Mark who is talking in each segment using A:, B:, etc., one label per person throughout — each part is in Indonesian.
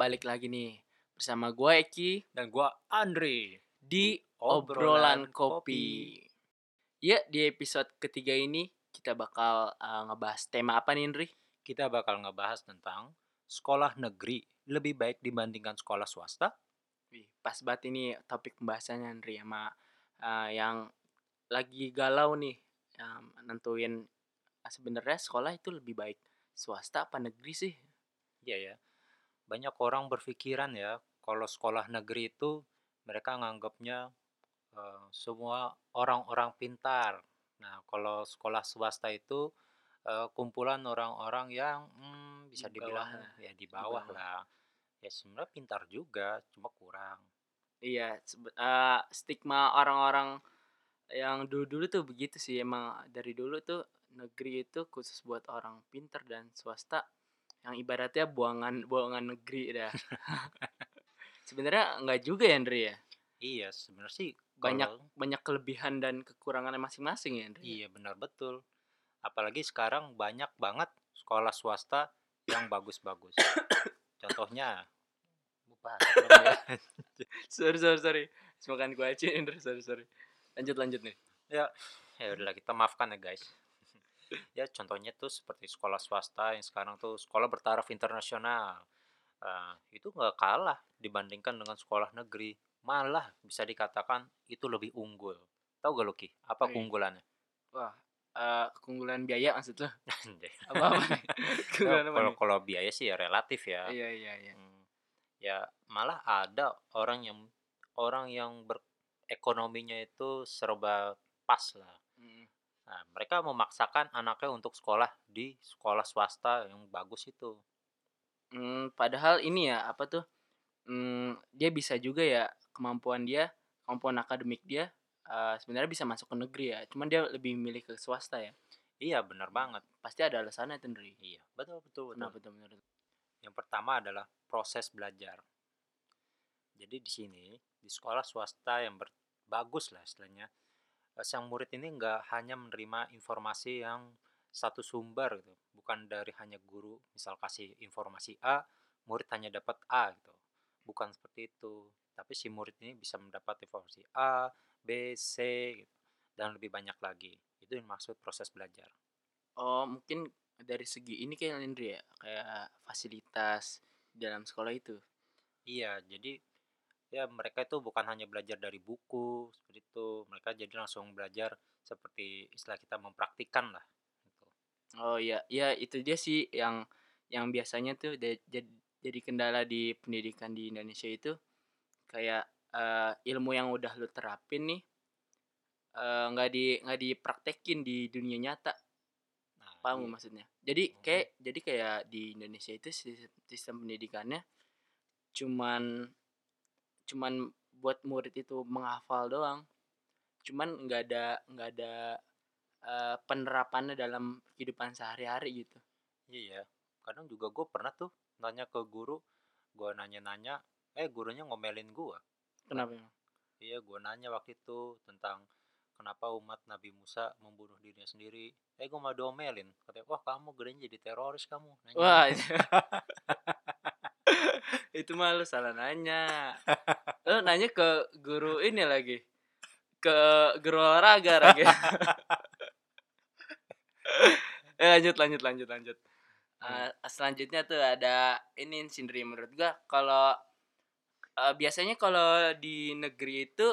A: Balik lagi nih bersama gue Eki
B: dan gua Andre
A: di obrolan kopi. Ya di episode ketiga ini kita bakal uh, ngebahas tema apa nih Indri?
B: Kita bakal ngebahas tentang sekolah negeri lebih baik dibandingkan sekolah swasta.
A: Wih, pas banget ini topik pembahasannya Indri sama uh, yang lagi galau nih, yang nentuin uh, sebenarnya sekolah itu lebih baik swasta apa negeri sih?
B: Iya ya. Banyak orang berpikiran ya kalau sekolah negeri itu mereka nganggapnya uh, semua orang-orang pintar. Nah, kalau sekolah swasta itu uh, kumpulan orang-orang yang hmm, bisa
A: Di
B: dibilang
A: bawah
B: ya di bawah
A: bawah.
B: lah. Ya sebenarnya pintar juga, cuma kurang.
A: Iya, uh, stigma orang-orang yang dulu-dulu tuh begitu sih emang dari dulu tuh negeri itu khusus buat orang pinter dan swasta yang ibaratnya buangan buangan negeri dah. Sebenarnya nggak juga ya Andre ya.
B: Iya, sebenarnya sih
A: Banyak
B: kalau
A: banyak kelebihan dan kekurangannya masing-masing ya Andre.
B: Iya benar betul. Apalagi sekarang banyak banget sekolah swasta yang bagus-bagus. Contohnya.
A: Sorry sorry sorry. Semakan gua aja Andre sorry sorry. Lanjut lanjut nih.
B: ya, ya udahlah kita maafkan ya guys. Ya contohnya tuh seperti sekolah swasta yang sekarang tuh sekolah bertaraf internasional. Eh, itu nggak kalah dibandingkan dengan sekolah negeri. Malah bisa dikatakan itu lebih unggul. Tahu gak Luki? Apa
A: Wih.
B: keunggulannya?
A: Wah, eh, keunggulan biaya maksud lo? Apa apa? Keunggulan apa
B: kalau kalau biaya sih ya relatif ya.
A: Iya iya iya.
B: Hmm, ya malah ada orang yang orang yang berekonominya itu serba pas lah. Nah, mereka memaksakan anaknya untuk sekolah di sekolah swasta yang bagus itu.
A: Hmm, padahal ini ya apa tuh? Hmm, dia bisa juga ya kemampuan dia, kemampuan akademik dia eh, sebenarnya bisa masuk ke negeri ya. Cuman dia lebih milih ke swasta ya.
B: Iya, benar banget.
A: Pasti ada alasannya Ndri.
B: Iya, betul betul betul.
A: Kenapa tuh menurut?
B: Yang pertama adalah proses belajar. Jadi di sini di sekolah swasta yang ber- bagus lah istilahnya, sang murid ini nggak hanya menerima informasi yang satu sumber gitu, bukan dari hanya guru misal kasih informasi A, murid hanya dapat A gitu, bukan seperti itu. Tapi si murid ini bisa mendapat informasi A, B, C gitu, dan lebih banyak lagi. Itu yang maksud proses belajar.
A: Oh, mungkin dari segi ini kayak Ndri ya, kayak fasilitas di dalam sekolah itu.
B: Iya, jadi ya mereka itu bukan hanya belajar dari buku seperti itu, mereka jadi langsung belajar seperti istilah kita mempraktikkan lah. Gitu.
A: Oh iya, iya itu dia sih yang yang biasanya tuh da- jad- jadi kendala di pendidikan di Indonesia itu kayak eh, ilmu yang udah lu terapin nih eh, nggak di nggak dipraktekin di dunia nyata
B: Nah,
A: paham
B: iya.
A: maksudnya jadi
B: Mhm.
A: kayak jadi kayak di Indonesia itu sistem, sistem pendidikannya cuman cuman buat murid itu menghafal doang cuman nggak ada nggak ada eh, penerapannya dalam kehidupan sehari-hari gitu
B: Iya, kadang juga gue pernah tuh nanya ke guru, gue nanya-nanya, eh gurunya ngomelin gue.
A: kenapa emang?
B: Iya, gue nanya waktu itu tentang kenapa umat Nabi Musa membunuh dirinya sendiri. Eh, gue malah diomelin. Katanya, wah kamu gedenya jadi teroris kamu. Nanya
A: Wah,
B: gitu.
A: itu mah lu salah nanya. Lu nanya ke guru ini lagi. Ke guru olahraga lagi. eh, lanjut lanjut lanjut lanjut. Eh, selanjutnya tuh ada ini sindri menurut gua kalau eh, biasanya kalau di negeri itu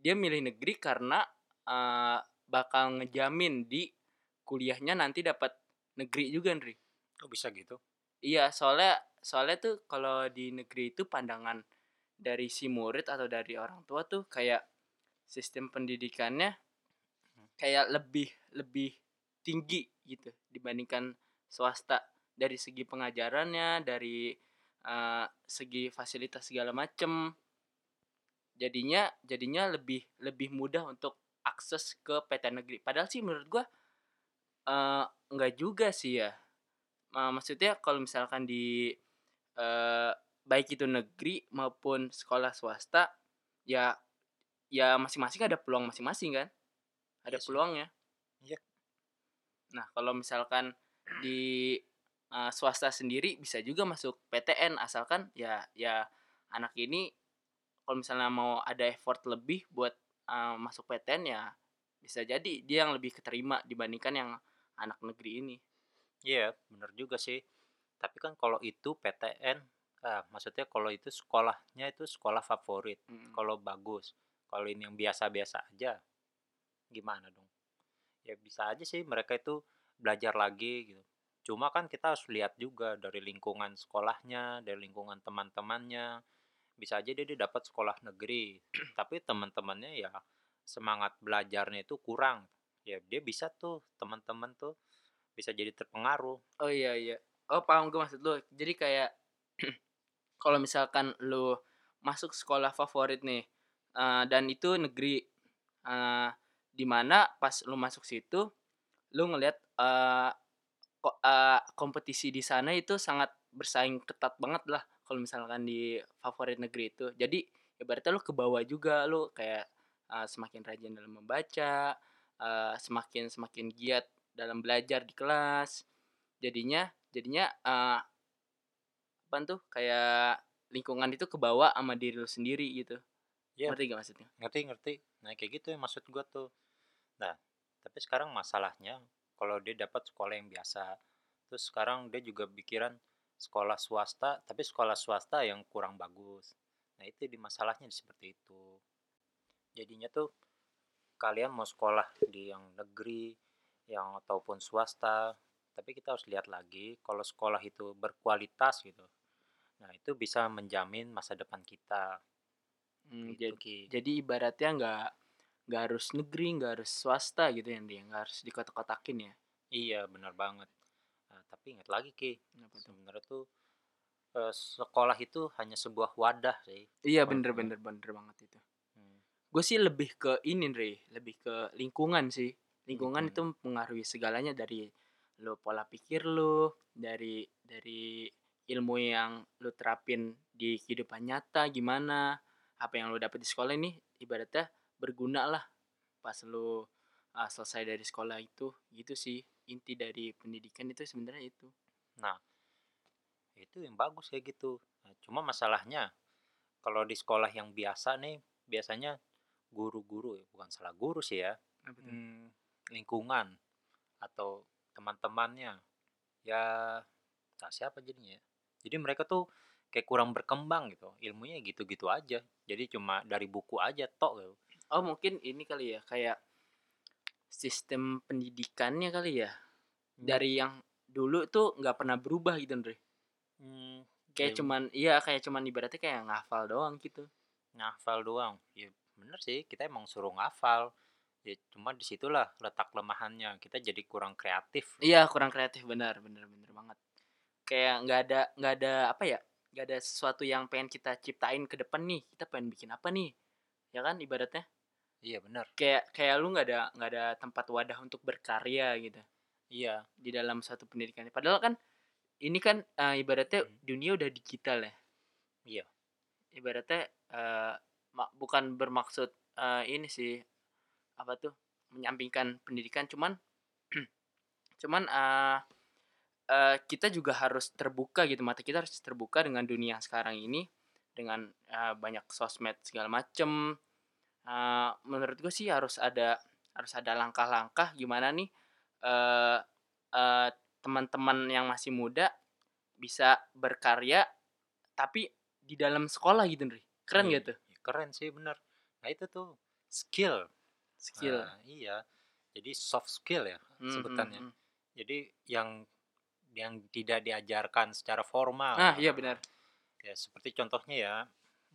A: dia milih negeri karena eh, bakal ngejamin di kuliahnya nanti dapat negeri juga Ndri.
B: Kok bisa gitu?
A: Iya, soalnya soalnya tuh kalau di negeri itu pandangan dari si murid atau dari orang tua tuh kayak sistem pendidikannya kayak lebih lebih tinggi gitu dibandingkan swasta dari segi pengajarannya, dari eh, segi fasilitas segala macem. Jadinya jadinya lebih lebih mudah untuk akses ke PTN negeri. Padahal sih menurut gua eh enggak juga sih ya. Ma- maksudnya kalau misalkan di eh, baik itu negeri maupun sekolah swasta ya ya masing-masing ada peluang masing-masing kan ada
B: Iya sih.
A: peluangnya
B: Iya.
A: nah kalau misalkan di uh, swasta sendiri bisa juga masuk PTN asalkan ya ya anak ini kalau misalnya mau ada effort lebih buat uh, masuk PTN ya bisa jadi dia yang lebih keterima dibandingkan yang anak negeri ini.
B: Iya, bener juga sih. Tapi kan kalau itu PTN, ah, maksudnya kalau itu sekolahnya itu sekolah favorit,
A: Mm.
B: kalau bagus. Kalau ini yang biasa-biasa aja, gimana dong? Ya bisa aja sih mereka itu belajar lagi gitu. Cuma kan kita harus lihat juga dari lingkungan sekolahnya, dari lingkungan teman-temannya. Bisa aja dia, dapat sekolah negeri, tapi teman-temannya ya semangat belajarnya itu kurang. Ya dia bisa tuh teman-teman tuh bisa jadi terpengaruh.
A: Oh iya iya. Oh paham gue maksud lu. Jadi kayak kalau misalkan lu masuk sekolah favorit nih uh, dan itu negeri uh, di mana pas lu masuk situ lu ngelihat uh, ko, uh, kompetisi di sana itu sangat bersaing ketat banget lah kalau misalkan di favorit negeri itu. Jadi ibaratnya lu ke bawah juga lu kayak uh, semakin rajin dalam membaca, uh, semakin semakin giat dalam belajar di kelas jadinya jadinya uh, apa tuh kayak lingkungan itu kebawa sama diri lu sendiri gitu
B: Iya.
A: ngerti gak maksudnya?
B: Ngerti ngerti. Nah kayak gitu ya maksud gua tuh. Nah tapi sekarang masalahnya kalau dia dapat sekolah yang biasa terus sekarang dia juga pikiran sekolah swasta tapi sekolah swasta yang kurang bagus. Nah itu di masalahnya seperti itu. Jadinya tuh kalian mau sekolah di yang negeri yang ataupun swasta tapi kita harus lihat lagi kalau sekolah itu berkualitas gitu. Nah itu bisa menjamin masa depan kita
A: Hmm,
B: gitu
A: jadi,
B: Ki.
A: jadi ibaratnya nggak nggak harus negeri nggak harus swasta gitu ya dia nggak harus dikotak-kotakin ya
B: Iya, benar banget. Nah, tapi ingat lagi Ki, sebenarnya tuh eh, sekolah itu hanya sebuah wadah sih.
A: iya
B: Kalau
A: bener
B: gua-
A: bener bener banget itu
B: Hmm,
A: gue sih lebih ke ini Re lebih ke lingkungan sih lingkungan itu
B: Lingkungan.
A: mempengaruhi segalanya dari lo pola pikir lo dari dari ilmu yang lo terapin di kehidupan nyata gimana apa yang lo dapet di sekolah ini ibaratnya berguna lah pas lo uh, selesai dari sekolah itu gitu sih inti dari pendidikan itu sebenarnya itu
B: Nah, itu yang bagus kayak gitu. Nah, cuma masalahnya kalau di sekolah yang biasa nih, biasanya guru-guru ya, bukan salah guru sih ya, hmm, lingkungan atau teman-temannya, ya tak siapa jadinya. ya. Jadi mereka tuh kayak kurang berkembang gitu, ilmunya gitu-gitu aja. Jadi cuma dari buku aja tok gitu.
A: oh mungkin ini kali ya kayak sistem pendidikannya kali ya dari yang dulu tuh nggak pernah berubah gitu Andre
B: Hmm,
A: kayak
B: ya
A: cuman iya kayak cuman ibaratnya kayak ngafal doang gitu
B: ngafal doang. Ya bener sih, kita emang suruh ngafal. Ya cuma di situlah letak kelemahannya. Kita jadi kurang kreatif.
A: iya kurang kreatif benar benar benar banget kayak nggak ada nggak ada apa ya nggak ada sesuatu yang pengen kita ciptain ke depan nih kita pengen bikin apa nih ya kan ibaratnya
B: Iya bener.
A: kayak kayak lu nggak ada nggak ada tempat wadah untuk berkarya gitu
B: Iya.
A: di dalam suatu pendidikan padahal kan ini kan eh, ibaratnya
B: Hmm.
A: dunia udah digital ya
B: Iya.
A: ibaratnya ma- bukan bermaksud eh, ini sih apa tuh menyampingkan pendidikan cuman cuman eh, eh, kita juga harus terbuka gitu mata kita harus terbuka dengan dunia sekarang ini dengan eh, banyak sosmed segala macem Eh, menurut gue sih harus ada harus ada langkah-langkah gimana nih eh eh, teman-teman yang masih muda bisa berkarya tapi di dalam sekolah gitu Nri. keren
B: Iya,
A: gitu
B: Keren sih bener. Nah itu tuh skill.
A: skill
B: Nah, iya. Jadi soft skill ya
A: Hmm,
B: sebutannya.
A: hmm, hmm.
B: Jadi yang yang tidak diajarkan secara formal.
A: ah iya benar
B: Ya seperti contohnya ya.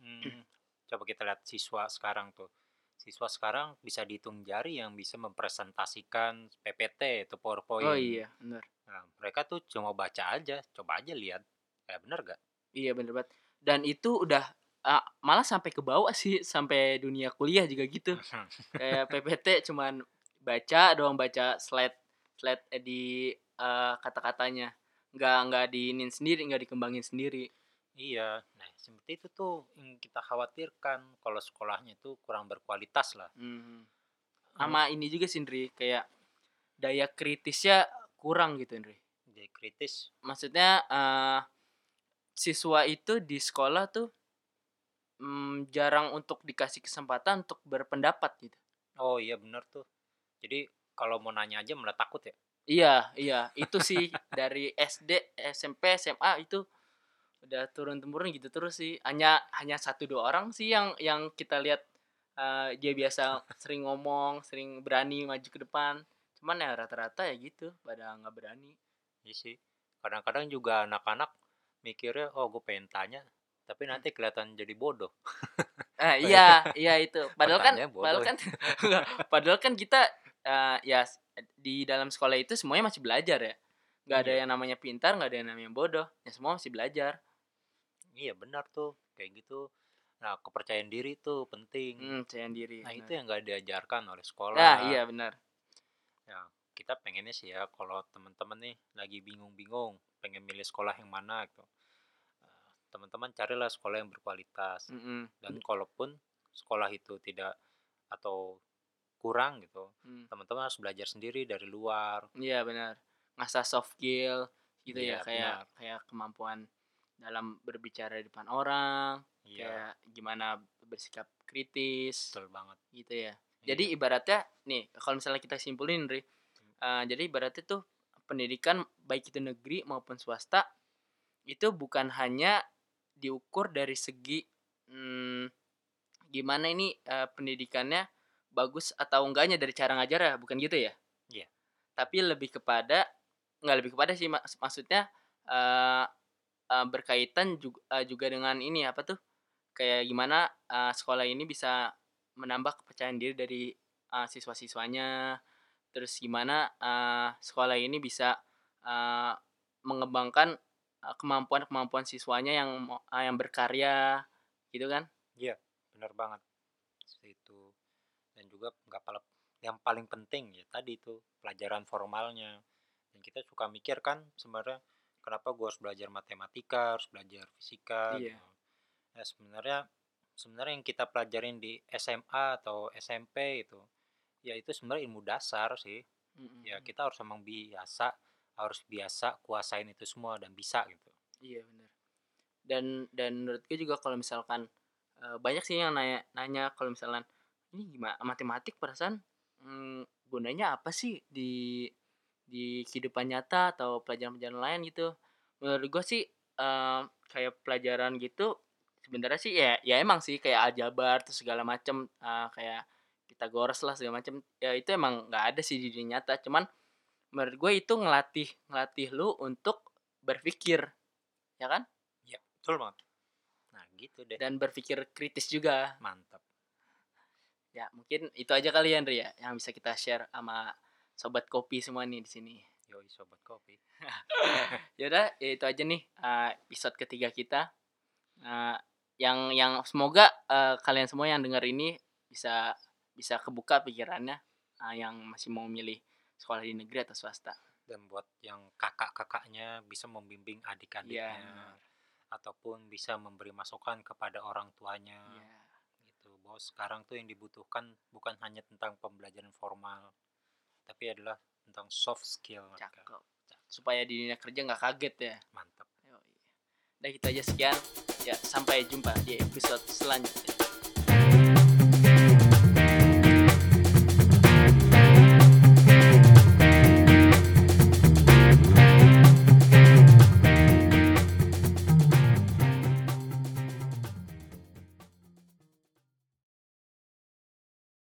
B: hmm, coba kita lihat siswa sekarang tuh. Siswa sekarang bisa dihitung jari yang bisa mempresentasikan PPT atau PowerPoint.
A: oh iya benar
B: Nah, mereka tuh cuma baca aja, coba aja lihat. Kayak bener gak?
A: iya benar banget dan itu udah ah, malah sampai ke bawah sih sampai dunia kuliah juga gitu kayak PPT cuman baca doang baca slide slide eh, di eh, kata-katanya. Nggak nggak diinin sendiri nggak dikembangin sendiri.
B: Iya, nah seperti itu tuh yang kita khawatirkan. Kalau sekolahnya itu kurang berkualitas lah.
A: Hmm. sama ini juga sih Ndri. Kayak daya kritisnya kurang gitu Ndri.
B: Ide kritis.
A: Maksudnya eh, siswa itu di sekolah tuh mm, jarang untuk dikasih kesempatan untuk berpendapat gitu.
B: Oh iya bener tuh. Jadi kalau mau nanya aja malah takut ya
A: iya iya itu sih dari SD SMP SMA itu udah turun temurun gitu terus sih hanya hanya satu dua orang sih yang yang kita lihat eh, dia biasa sering ngomong sering berani maju ke depan cuman ya rata-rata ya gitu pada nggak berani
B: Iya sih. Kadang-kadang juga anak-anak mikirnya, oh gue pengen tanya, tapi
A: Hmm.
B: nanti kelihatan jadi bodoh.
A: Ah iya, iya itu. Padahal kan
B: Pertanyaan
A: padahal
B: bodoh.
A: kan padahal kan kita eh, ya di dalam sekolah itu semuanya masih belajar ya. Nggak ada
B: Iya.
A: yang namanya pintar, nggak ada yang namanya bodoh. Ya semua masih belajar.
B: Iya benar tuh, kayak gitu. Nah kepercayaan diri tuh penting.
A: Hmm, percaya diri.
B: Nah itu
A: benar.
B: yang gak diajarkan oleh sekolah.
A: Nah, iya benar.
B: Ya, kita pengennya sih ya kalau teman-teman nih lagi bingung-bingung pengen milih sekolah yang mana gitu. Eh, Teman-teman carilah sekolah yang berkualitas.
A: Mm-mm.
B: Dan kalaupun sekolah itu tidak atau kurang gitu,
A: Hmm,
B: teman-teman harus belajar sendiri dari luar.
A: Iya benar. Ngasah soft skill gitu
B: Iya,
A: ya kayak
B: benar.
A: kayak kemampuan dalam berbicara di depan orang,
B: Iya,
A: kayak gimana bersikap kritis.
B: betul banget.
A: gitu ya. Jadi
B: Iya.
A: ibaratnya nih kalau misalnya kita simpulin Ri, eh, jadi ibaratnya tuh pendidikan baik itu negeri maupun swasta itu bukan hanya diukur dari segi hmm, gimana ini eh, pendidikannya bagus atau enggaknya dari cara ngajar ya bukan gitu ya?
B: Iya.
A: Tapi lebih kepada nggak lebih kepada sih mak- maksudnya eh, eh, berkaitan juga, juga dengan ini apa tuh kayak gimana eh, sekolah ini bisa menambah kepercayaan diri dari eh, siswa-siswanya terus gimana eh, sekolah ini bisa eh, mengembangkan eh, kemampuan-kemampuan siswanya yang eh, yang berkarya gitu kan
B: benar banget itu dan juga nggak pala yang paling penting ya tadi itu pelajaran formalnya dan kita suka mikir kan sebenarnya kenapa gue harus belajar matematika harus belajar fisika
A: Iya.
B: gitu. ya sebenarnya sebenarnya yang kita pelajarin di SMA atau SMP itu ya itu sebenarnya ilmu dasar sih
A: Mm-mm.
B: ya kita harus emang biasa harus biasa kuasain itu semua dan bisa gitu
A: Iya benar. Dan dan menurut gue juga kalau misalkan eh, banyak sih yang nanya nanya kalau misalkan ini gimana matematik perasaan hmm, gunanya apa sih di di kehidupan nyata atau pelajaran-pelajaran lain gitu. Menurut gue sih eh, kayak pelajaran gitu sebenarnya sih ya ya emang sih kayak aljabar terus segala macem eh, kayak Pitagoras lah segala macem ya itu emang nggak ada sih di dunia nyata. Cuman menurut gue itu ngelatih ngelatih lu untuk berpikir ya kan?
B: Betul banget. Nah gitu deh.
A: Dan berpikir kritis juga.
B: Mantap
A: ya mungkin itu aja kali ya Andri ya yang bisa kita share sama sobat kopi semua nih di sini.
B: Yoi sobat kopi.
A: Yaudah ya itu aja nih eh, episode ketiga kita. Eh, yang yang semoga eh, kalian semua yang dengar ini bisa bisa kebuka pikirannya eh, yang masih mau milih sekolah di negeri atau swasta.
B: Dan buat yang kakak-kakaknya bisa membimbing
A: Iya,
B: adik-adiknya
A: benar.
B: ataupun bisa memberi masukan kepada orang tuanya.
A: Iya.
B: Bahwa sekarang tuh yang dibutuhkan bukan hanya tentang pembelajaran formal tapi adalah tentang soft skill
A: cakep supaya di dunia kerja nggak kaget ya
B: mantap
A: Yoi. Udah gitu aja sekian. Ya, sampai jumpa di episode selanjutnya.